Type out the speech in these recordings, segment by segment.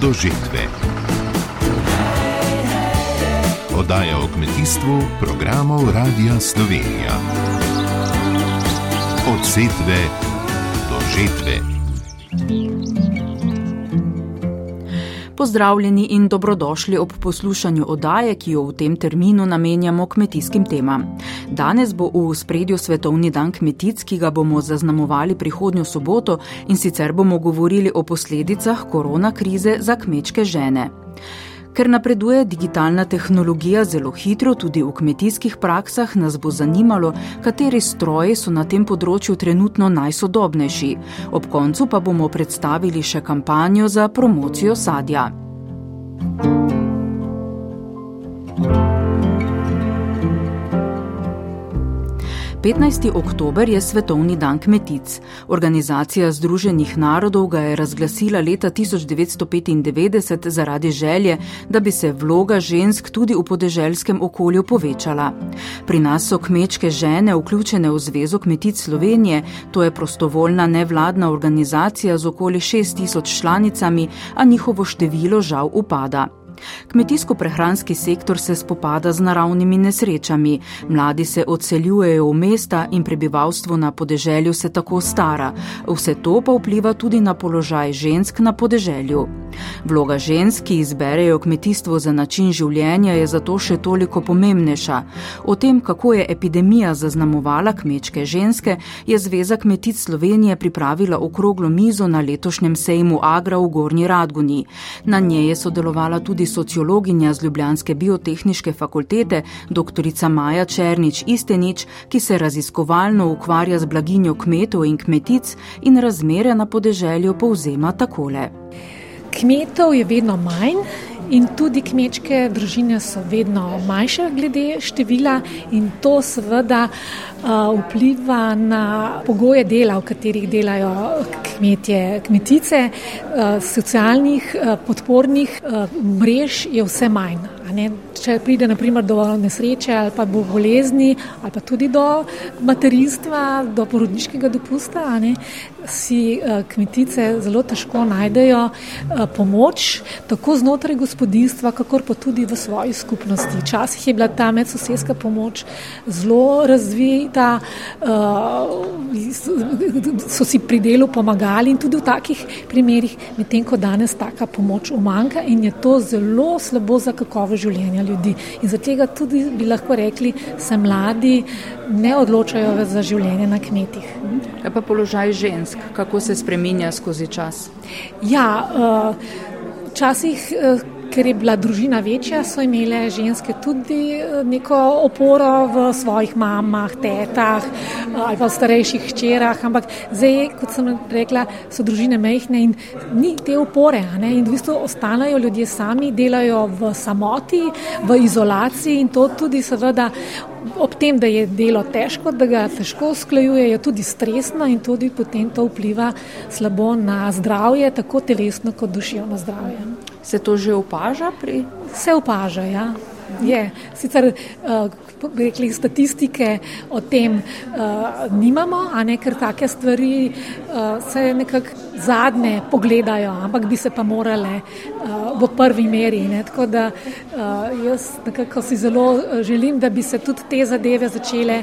do žetve. Oddaja o kmetijstvu programov Radia Slovenija. Od setve do žetve. Pozdravljeni in dobrodošli ob poslušanju oddaje, ki jo v tem terminu namenjamo kmetijskim temam. Danes bo v spredju Svetovni dan kmetic, ki ga bomo zaznamovali prihodnjo soboto in sicer bomo govorili o posledicah korona krize za kmečke žene. Ker napreduje digitalna tehnologija zelo hitro, tudi v kmetijskih praksah, nas bo zanimalo, kateri stroji so na tem področju trenutno najsodobnejši. Ob koncu pa bomo predstavili še kampanjo za promocijo sadja. 15. oktober je Svetovni dan kmetic. Organizacija Združenih narodov ga je razglasila leta 1995 zaradi želje, da bi se vloga žensk tudi v podeželskem okolju povečala. Pri nas so kmečke žene vključene v Zvezo kmetic Slovenije, to je prostovoljna nevladna organizacija z okoli 6000 članicami, a njihovo število žal upada. Kmetijsko-prehranski sektor se spopada z naravnimi nesrečami, mladi se odseljujejo v mesta in prebivalstvo na podeželju se tako stara. Vse to pa vpliva tudi na položaj žensk na podeželju. Vloga žensk, ki izberejo kmetijstvo za način življenja, je zato še toliko pomembnejša. O tem, kako je epidemija zaznamovala kmečke ženske, je Zveza kmetic Slovenije pripravila okroglo mizo na letošnjem sejmu Agra v Gornji Radguni. Na njej je sodelovala tudi sociologinja z Ljubljanske biotehniške fakultete, dr. Maja Černič Istenič, ki se raziskovalno ukvarja z blaginjo kmetov in kmetic in razmere na podeželju povzema takole. Kmetov je vedno manj. In tudi kmečke družine so vedno manjše glede števila in to seveda vpliva na pogoje dela, v katerih delajo kmetje, kmetice, socialnih podpornih mrež je vse manj. Če pride naprimer, do nesreče ali pa do bolezni ali pa tudi do materinstva, do porodniškega dopusta, ne, si uh, kmetice zelo težko najdejo uh, pomoč, tako znotraj gospodinstva, kakor pa tudi v svoji skupnosti. Včasih je bila ta medsosedska pomoč zelo razvita, uh, so si pri delu pomagali in tudi v takih primerih, medtem ko danes taka pomoč umanka in je to zelo slabo za kakovo življenja ljudi. In zato tudi bi lahko rekli, se mladi ne odločajo za življenje na kmetih. Kaj pa položaj žensk, kako se spreminja skozi čas? Ja, včasih. Uh, uh, ker je bila družina večja, so imele ženske tudi eh, neko oporo v svojih mamah, tetah eh, ali pa v starejših hčerah. Ampak zdaj, kot sem rekla, so družine mehne in ni te opore. In v bistvu ostanejo ljudje sami, delajo v samoti, v izolaciji in to tudi seveda. Ob tem, da je delo težko, da ga težko usklajuje, je tudi stresno in tudi potem to vpliva slabo na zdravje, tako telesno kot duševno zdravje. Se to že opaža? Pri... Se opaža, ja. Je. Sicer uh, rekli, statistike o tem uh, nimamo, a ne ker take stvari uh, se nekako zadnje pogledajo, ampak bi se pa morale uh, v prvi meri. Ne. Tako da uh, jaz nekako si zelo želim, da bi se tudi te zadeve začele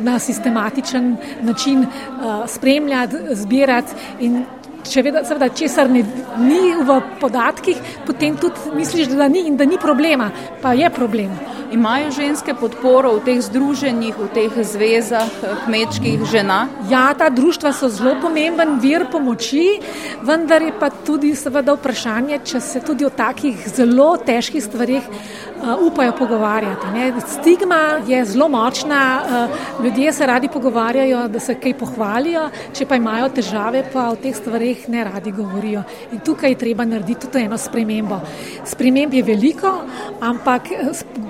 na sistematičen način uh, spremljati, zbirati in če veda, seveda, česar ne, ni v podatkih, potem tudi misliš, da ni in da ni problema, pa je problem. Imajo ženske podporo v teh združenjih, v teh zvezah kmečkih žena? Ja, ta društva so zelo pomemben vir pomoči, vendar je pa tudi seveda vprašanje, če se tudi o takih zelo težkih stvarih uh, upajo pogovarjati. Ne. Stigma je zelo močna, uh, ljudje se radi pogovarjajo, da se kaj pohvalijo, če pa imajo težave, pa o teh stvarih ne radi govorijo. In tukaj je treba narediti tudi eno spremembo. Sprememb je veliko, ampak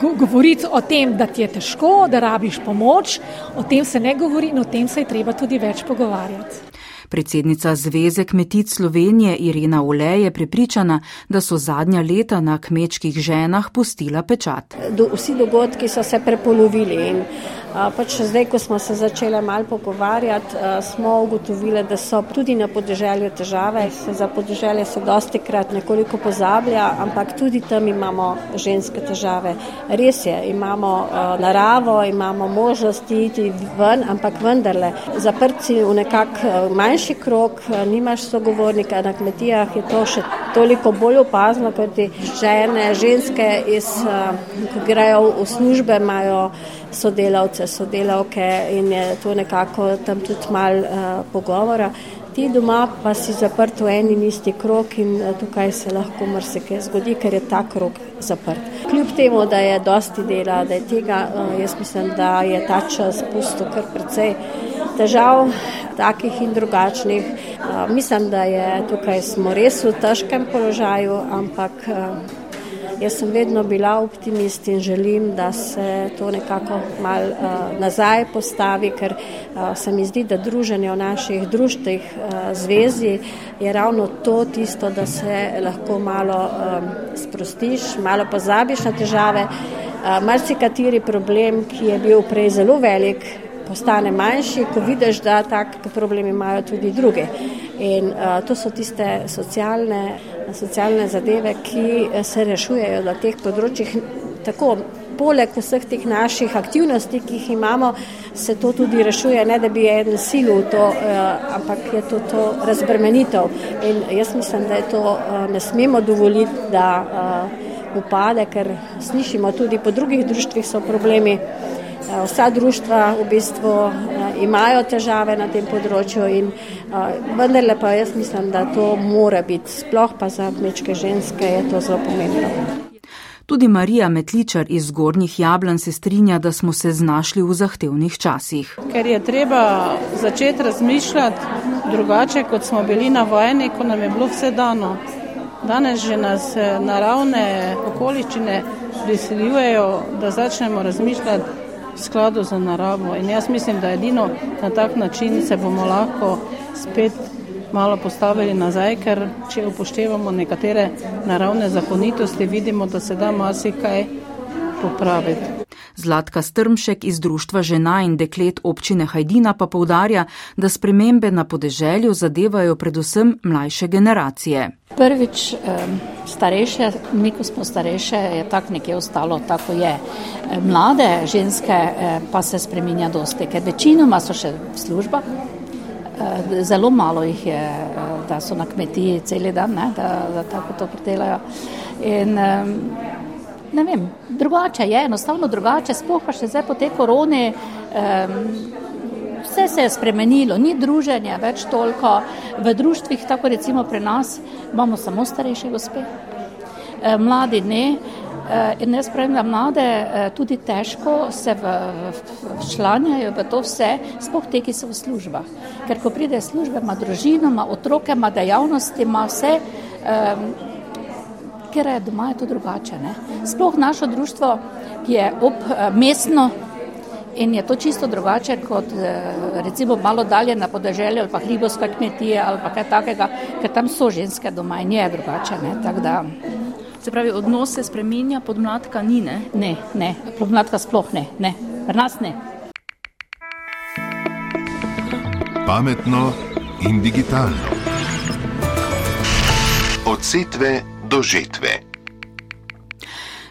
govorimo govoriti o tem, da ti je težko, da rabiš pomoč, o tem se ne govori in o tem se je treba tudi več pogovarjati. Predsednica Zveze kmetic Slovenije Irina Ole je prepričana, da so zadnja leta na kmečkih ženah pustila pečat. Do, vsi dogodki so se prepolovili in Pač zdaj, ko smo se začeli malo pogovarjati, smo ugotovili, da so tudi na podeželju težave. Za podeželje se dosti krat nekoliko pozablja, ampak tudi tam imamo ženske težave. Res je, imamo naravo, imamo možnosti iti ven, ampak vendarle zaprti v nekak manjši krok, nimaš sogovornika na kmetijah, je to še toliko bolj opazno, kot ti žene, ženske, iz, ko grejo v službe, imajo sodelavce, sodelavke in je to nekako tam tudi mal uh, pogovora. Ti doma pa si zaprt v eni in isti krok in uh, tukaj se lahko marsikaj zgodi, ker je ta krok zaprt. Kljub temu, da je dosti dela, da je tega, uh, jaz mislim, da je ta čas pustil kar precej težav, takih in drugačnih. Uh, mislim, da je tukaj smo res v težkem položaju, ampak uh, Jaz sem vedno bila optimist in želim, da se to nekako mal uh, nazaj postavi, ker uh, se mi zdi, da druženje v naših društvih uh, zvezi je ravno to tisto, da se lahko malo um, sprostiš, malo pozabiš na težave. Uh, marsikateri problem, ki je bil prej zelo velik, postane manjši, ko vidiš, da tak problem imajo tudi druge. In uh, to so tiste socialne, socialne zadeve, ki eh, se rešujejo na teh področjih. Tako, poleg vseh teh naših aktivnosti, ki jih imamo, se to tudi rešuje, ne da bi en sil v to, uh, ampak je to, to razbremenitev. In jaz mislim, da je to uh, ne smemo dovoliti, da uh, upade, ker slišimo tudi po drugih društvih so problemi. Eh, vsa društva v bistvu eh, imajo težave na tem področju in eh, vendarle pa jaz mislim, da to mora biti, sploh pa za kmečke ženske je to zelo pomembno. Tudi Marija Metličar iz Gornjih Jablan se strinja, da smo se znašli v zahtevnih časih. Ker je treba začeti razmišljati drugače, kot smo bili navajeni, ko nam je bilo vse dano. Danes že nas naravne okoliščine prisiljujejo, da začnemo razmišljati v skladu z naravo. In jaz mislim, da edino na tak način se bomo lahko spet malo postavili nazaj, ker če upoštevamo nekatere naravne zakonitosti, vidimo, da se da marsikaj popraviti. Zlatka Strmšek iz Društva žena in deklet občine Hajdina pa povdarja, da spremembe na podeželju zadevajo predvsem mlajše generacije. Prvič, starejše, mi, ko smo starejše, je tako nekje ostalo, tako je. Mlade ženske pa se spreminja dosti, ker večinoma so še v službah. Zelo malo jih je, da so na kmetiji cel dan, ne, da, da tako to pridelajo. In ne vem, drugače je, enostavno drugače, sploh pa še zdaj po tej koroni. Vse se je spremenilo, ni druženja več toliko. V društvih, tako recimo pri nas, imamo samo starejše gospe, e, mladi ne. E, in jaz pravim, da mlade e, tudi težko se včlanjajo v to vse, spoh te, ki so v službah. Ker ko pride služba, ima družino, ima otroke, ima dejavnosti, ima vse, ker je doma je to drugače. Ne? Sploh našo društvo, ki je obmestno, In je to čisto drugače kot eh, recimo malo dalje na podeželju ali pa hribovska kmetija ali pa kaj takega, ker tam so ženske doma in je drugače. Da... Se pravi, odnos se spreminja, podmladka ni ne? Ne, ne, podmladka sploh ne, ne, pri nas ne. Pametno in digitalno. Od setve do žetve.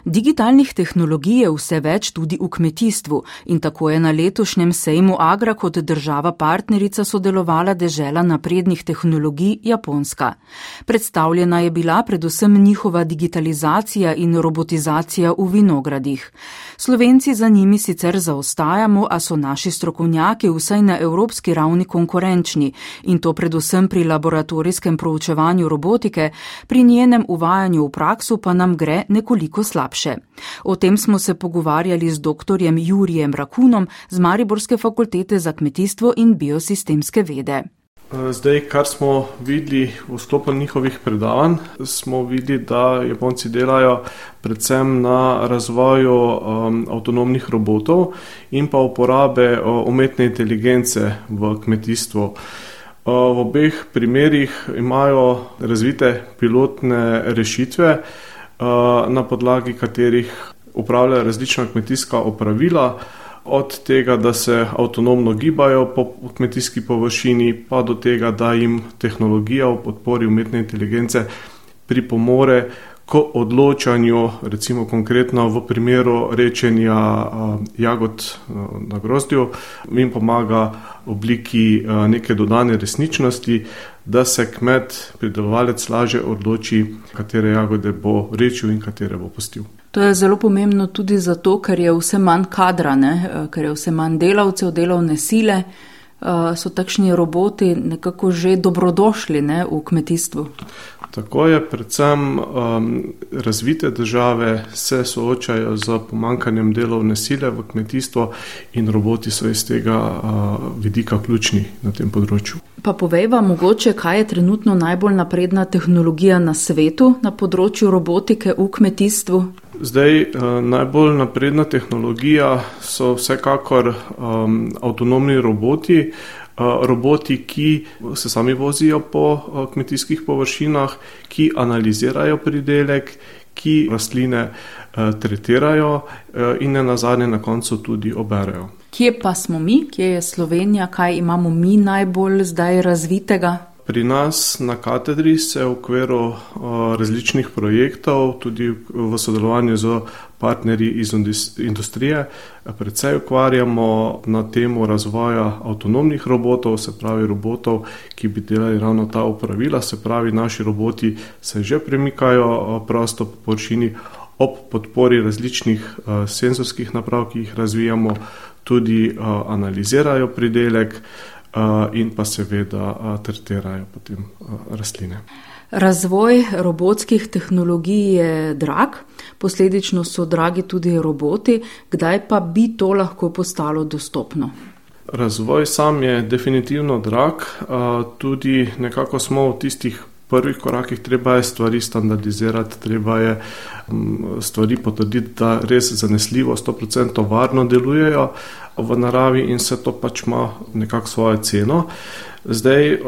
Digitalnih tehnologij je vse več tudi v kmetijstvu in tako je na letošnjem sejmu Agra kot država partnerica sodelovala dežela naprednih tehnologij Japonska. Predstavljena je bila predvsem njihova digitalizacija in robotizacija v vinogradih. Slovenci za njimi sicer zaostajamo, a so naši strokovnjaki vsaj na evropski ravni konkurenčni in to predvsem pri laboratorijskem proučevanju robotike, pri njenem uvajanju v praksu pa nam gre nekoliko slabše. O tem smo se pogovarjali z dr. Jurijem Rakunom z Mariborske fakultete za kmetijstvo in biosistemske vede. Eh, zdaj, kar smo videli v sklopu njihovih predavanj, smo videli, da Japonci delajo predvsem na razvoju um, avtonomnih robotov in pa uporabe uh, umetne inteligence v kmetijstvu. Uh, v obeh primerjih imajo razvite pilotne rešitve, uh, na podlagi katerih upravljajo različna kmetijska opravila. od tega, da se avtonomno gibajo po kmetijski površini, pa do tega, da jim tehnologija v podpori umetne inteligence pripomore k odločanju, recimo konkretno v primeru rečenja jagod na grozdju, jim pomaga v obliki neke dodane resničnosti, da se kmet, pridelovalec lažje odloči, katere jagode bo rečil in katere bo postil. To je zelo pomembno tudi zato, ker je vse manj kadra, ne? ker je vse manj delavcev, delovne sile. So takšni roboti nekako že dobrodošli ne, v kmetijstvu? Tako je, predvsem um, razvite države se soočajo z pomankanjem delovne sile v kmetijstvu in roboti so iz tega uh, vidika ključni na tem področju. Pa povejva mogoče, kaj je trenutno najbolj napredna tehnologija na svetu na področju robotike v kmetijstvu? Zdaj, uh, najbolj napredna tehnologija so vsekakor um, avtonomni roboti roboti, ki se sami vozijo po kmetijskih površinah, ki analizirajo pridelek, ki rastline tretirajo in ne nazadnje na koncu tudi oberajo. Kje pa smo mi, kje je Slovenija, kaj imamo mi najbolj zdaj razvitega? Pri nas na katedri se v okviru različnih projektov, tudi v sodelovanju z partnerji iz industrije, predvsej ukvarjamo na temo razvoja avtonomnih robotov, se pravi robotov, ki bi delali ravno ta upravila, se pravi naši roboti se že premikajo prosto po površini ob podpori različnih senzorskih naprav, ki jih razvijamo, tudi analizirajo pridelek in pa seveda tretirajo potem rastline. Razvoj robotskih tehnologij je drag, posledično so dragi tudi roboti. Kdaj pa bi to lahko postalo dostopno? Razvoj sam je definitivno drag, tudi nekako smo v tistih prvih korakih, treba je stvari standardizirati, treba je stvari potrditi, da res zanesljivo, 100% varno delujejo v naravi in se to pač ima nekako svojo ceno. Zdaj,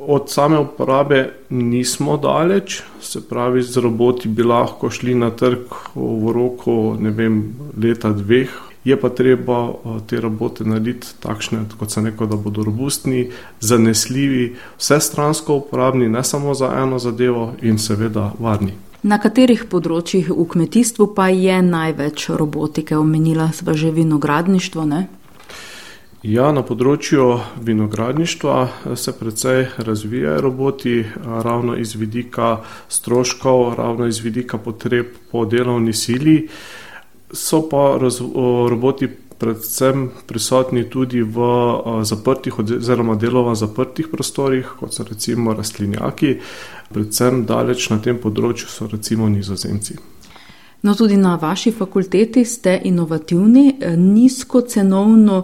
od same uporabe nismo daleč, se pravi, z roboti bi lahko šli na trg v roku, ne vem, leta dveh. Je pa treba te robote narediti takšne, kot sem rekel, da bodo robustni, zanesljivi, vse stransko uporabni, ne samo za eno zadevo in seveda varni. Na katerih področjih v kmetijstvu pa je največ robotike? Omenila sva že vinogradništvo, ne? Ja, na področju vinogradništva se precej razvijajo roboti, ravno iz vidika stroškov, ravno iz vidika potreb po delovni sili. So pa roboti predvsem prisotni tudi v zaprtih oziroma deloma zaprtih prostorih, kot so recimo rastlinjaki, predvsem daleč na tem področju so recimo nizozemci. No, tudi na vaši fakulteti ste inovativni, nizkocenovno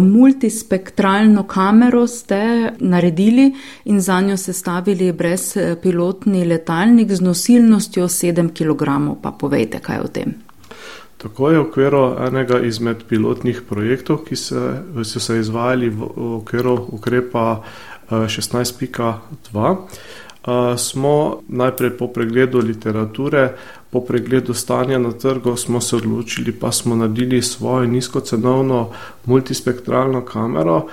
multispektralno kamero ste naredili in za njo sestavili brezpilotni letalnik z nosilnostjo 7 kg. Pa povejte, kaj o tem. Tako je v okviru enega izmed pilotnih projektov, ki se, so se izvajali v okviru ukrepa 16.2. Smo najprej po pregledu literature po pregledu stanja na trgu smo se odločili, pa smo naredili svojo nizkocenovno multispektralno kamero,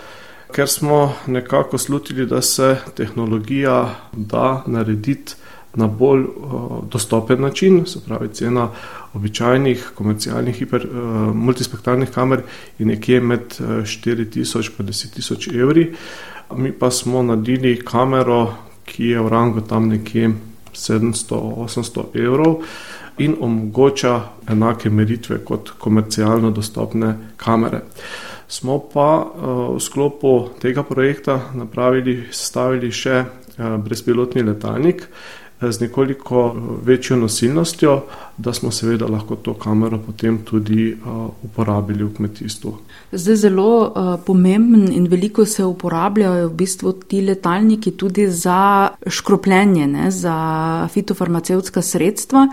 ker smo nekako slutili, da se tehnologija da narediti na bolj uh, dostopen način, se pravi cena običajnih komercialnih hiper, uh, multispektralnih kamer je nekje med 4000 in 10.000 evri. Mi pa smo naredili kamero, ki je v rangu tam nekje 700-800 evrov in omogoča enake meritve kot komercialno dostopne kamere. Smo pa eh, v sklopu tega projekta napravili, sestavili še eh, brezpilotni letalnik, z nekoliko večjo nosilnostjo, da smo seveda lahko to kamero potem tudi uporabili v kmetijstvu. Zdaj zelo pomemben in veliko se uporabljajo v bistvu ti letalniki tudi za škropljenje, ne, za fitofarmacevtska sredstva.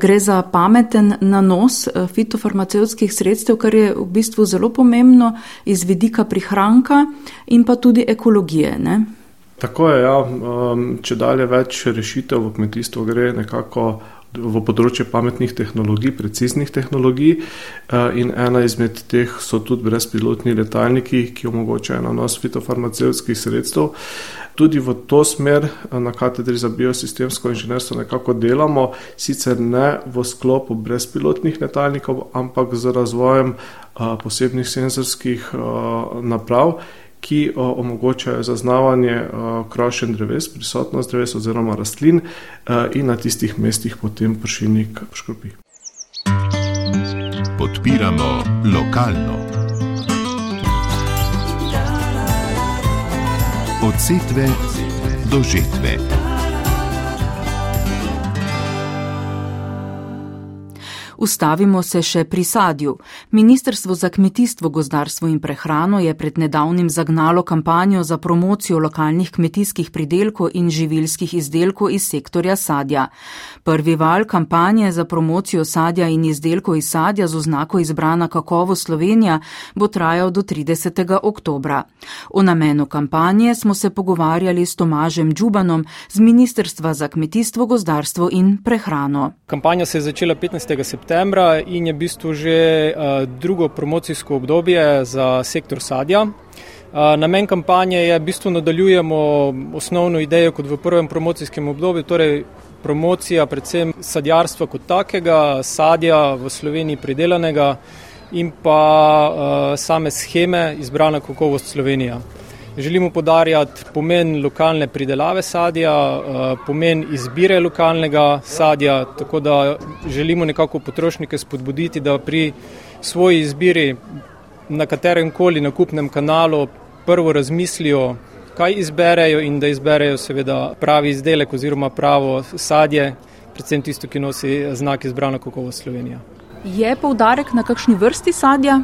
Gre za pameten nanos fitofarmacevtskih sredstev, kar je v bistvu zelo pomembno iz vidika prihranka in pa tudi ekologije. Ne. Tako je, ja. Um, če dalje več rešitev v kmetijstvu gre nekako v področje pametnih tehnologij, preciznih tehnologij in ena izmed teh so tudi brezpilotni letalniki, ki omogočajo nanos fitofarmacevskih sredstev. Tudi v to smer na katedri za biosistemsko inženirstvo nekako delamo, sicer ne v sklopu brezpilotnih letalnikov, ampak z razvojem posebnih senzorskih naprav, ki omogočajo zaznavanje krošen dreves, prisotnost dreves oziroma rastlin in na tistih mestih potem pršilnik škropi. Podpiramo lokalno. Od setve do žetve. Ustavimo se še pri sadju. Ministrstvo za kmetijstvo, gozdarstvo in prehrano je pred nedavnim zagnalo kampanjo za promocijo lokalnih kmetijskih pridelkov in živilskih izdelkov iz sektorja sadja. Prvi val kampanje za promocijo sadja in izdelkov iz sadja z oznako izbrana kakovo Slovenija bo trajal do 30. oktobra. O namenu kampanje smo se pogovarjali s Tomažem Džubanom z Ministrstva za kmetijstvo, gozdarstvo in prehrano. Kampanja se je začela 15. septembra septembra in je v bistvu že uh, drugo promocijsko obdobje za sektor sadja. Uh, namen kampanje je, da v bistvu nadaljujemo osnovno idejo kot v prvem promocijskem obdobju, torej promocija predvsem sadjarstva kot takega, sadja v Sloveniji pridelanega in pa uh, same scheme izbrana kakovost Slovenija. Želimo podarjati pomen lokalne pridelave sadja, eh, pomen izbire lokalnega sadja, tako da želimo nekako potrošnike spodbuditi, da pri svoji izbiri na katerem koli nakupnem kanalu prvo razmislijo, kaj izberejo in da izberejo seveda pravi izdelek oziroma pravo sadje, predvsem tisto, ki nosi znak izbrana kakovost Slovenija. Je poudarek na kakšni vrsti sadja?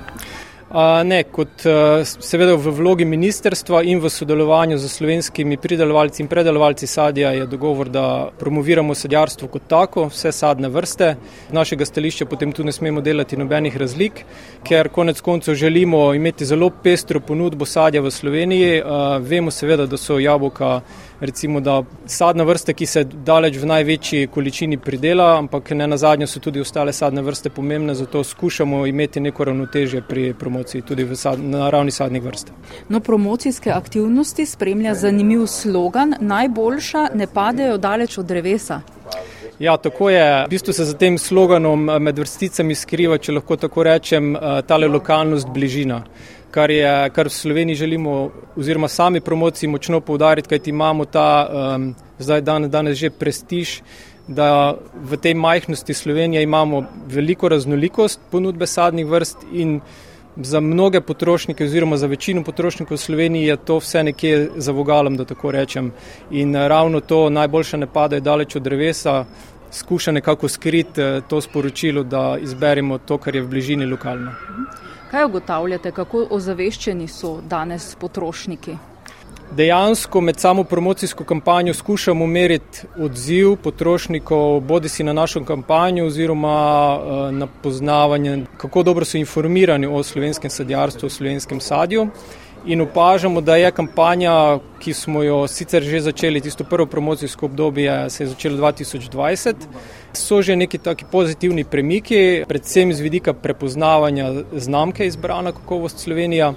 Ne, kot seveda v vlogi ministerstva in v sodelovanju z slovenskimi pridelovalci in predelovalci sadja je dogovor, da promoviramo sadjarstvo kot tako, vse sadne vrste. Z našega stališča potem tu ne smemo delati nobenih razlik, ker konec koncev želimo imeti zelo pestro ponudbo sadja v Sloveniji. Vemo seveda, da so jabolka recimo, da sadna vrsta, ki se daleč v največji količini pridela, ampak ne na zadnje so tudi ostale sadne vrste pomembne, zato skušamo imeti neko ravnotežje pri promociji tudi sad, na ravni sadnih vrst. No, promocijske aktivnosti spremlja zanimiv slogan: Najboljša ne padejo daleč od drevesa. Ja, tako je. V bistvu se za tem sloganom med vrsticami skriva, če lahko tako rečem, tale lokalnost bližina kar, je, kar v Sloveniji želimo, oziroma sami promociji močno poudariti, kajti imamo ta um, zdaj dan, danes že prestiž, da v tej majhnosti Slovenije imamo veliko raznolikost ponudbe sadnih vrst in za mnoge potrošnike, oziroma za večino potrošnikov v Sloveniji je to vse nekje za vogalom, da tako rečem. In ravno to najboljše ne pade daleč od drevesa. Skuša nekako skriti eh, to sporočilo, da izberemo to, kar je v bližini lokalno. Kaj ugotavljate, kako ozaveščeni so danes potrošniki? Dejansko med samo promocijsko kampanjo skušamo meriti odziv potrošnikov, bodi si na našo kampanjo oziroma eh, na poznavanje, kako dobro so informirani o slovenskem sadjarstvu, o slovenskem sadju in opažamo, da je kampanja, ki smo jo sicer že začeli, tisto prvo promocijsko obdobje se je začelo 2020, so že neki taki pozitivni premiki, predvsem z vidika prepoznavanja znamke izbrana kakovost Slovenija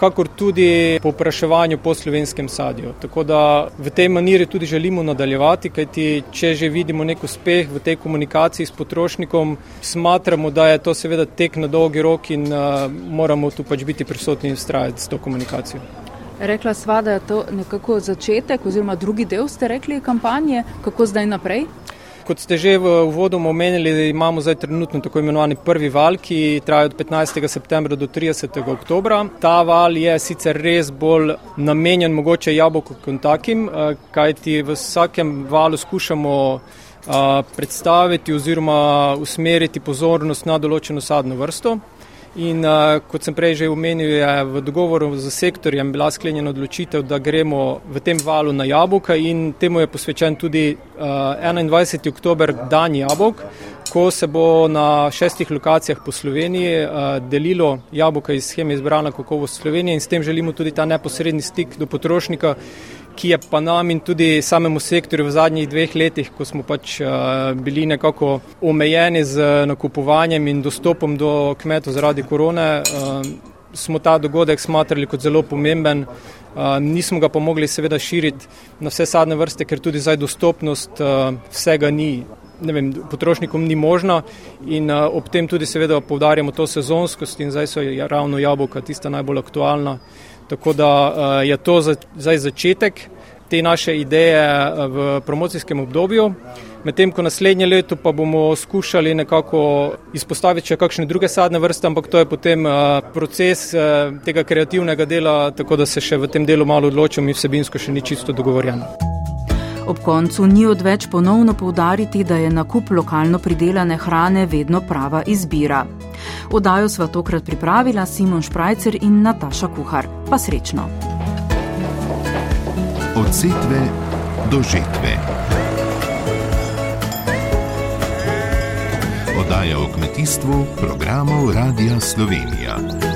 kakor tudi popraševanju po slovenskem sadju. Tako da v tej maniri tudi želimo nadaljevati, kajti če že vidimo nek uspeh v tej komunikaciji s potrošnikom, smatramo, da je to seveda tek na dolgi rok in uh, moramo tu pač biti prisotni in strajati s to komunikacijo. Rekla sva, da je to nekako začetek oziroma drugi del ste rekli kampanje, kako zdaj naprej? Kot ste že v uvodu omenili, imamo zdaj trenutno tako imenovani prvi val, ki traja od 15. septembra do 30. oktobra. Ta val je sicer res bolj namenjen mogoče jabolku kot takim, eh, kajti v vsakem valu skušamo eh, predstaviti oziroma usmeriti pozornost na določeno sadno vrsto. In uh, kot sem prej že omenil, je v dogovoru z sektorjem bila sklenjena odločitev, da gremo v tem valu na jabolka in temu je posvečen tudi uh, 21. oktober, dan jabolk, ko se bo na šestih lokacijah po Sloveniji uh, delilo jabolka iz scheme izbrana kakovost Slovenije in s tem želimo tudi ta neposredni stik do potrošnika, ki je pa nam in tudi samemu sektorju v zadnjih dveh letih, ko smo pač bili nekako omejeni z nakupovanjem in dostopom do kmetov zaradi korone, smo ta dogodek smatrali kot zelo pomemben. Nismo ga pa mogli seveda širiti na vse sadne vrste, ker tudi zdaj dostopnost vsega ni vem, potrošnikom ni možno in uh, ob tem tudi seveda povdarjamo to sezonskost in zdaj so ravno jabolka tista najbolj aktualna. Tako da uh, je to zdaj začetek te naše ideje v promocijskem obdobju. Medtem ko naslednje leto pa bomo skušali nekako izpostaviti še kakšne druge sadne vrste, ampak to je potem uh, proces tega kreativnega dela, tako da se še v tem delu malo odločimo in vsebinsko še ni čisto dogovorjeno. Ob koncu ni odveč ponovno povdariti, da je nakup lokalno pridelane hrane vedno prava izbira. Odajo sva tokrat pripravila Simon Šprajcer in Nataša Kuhar. Pa srečno! Od setve do žetve. Odaja o kmetijstvu programov Radia Slovenija.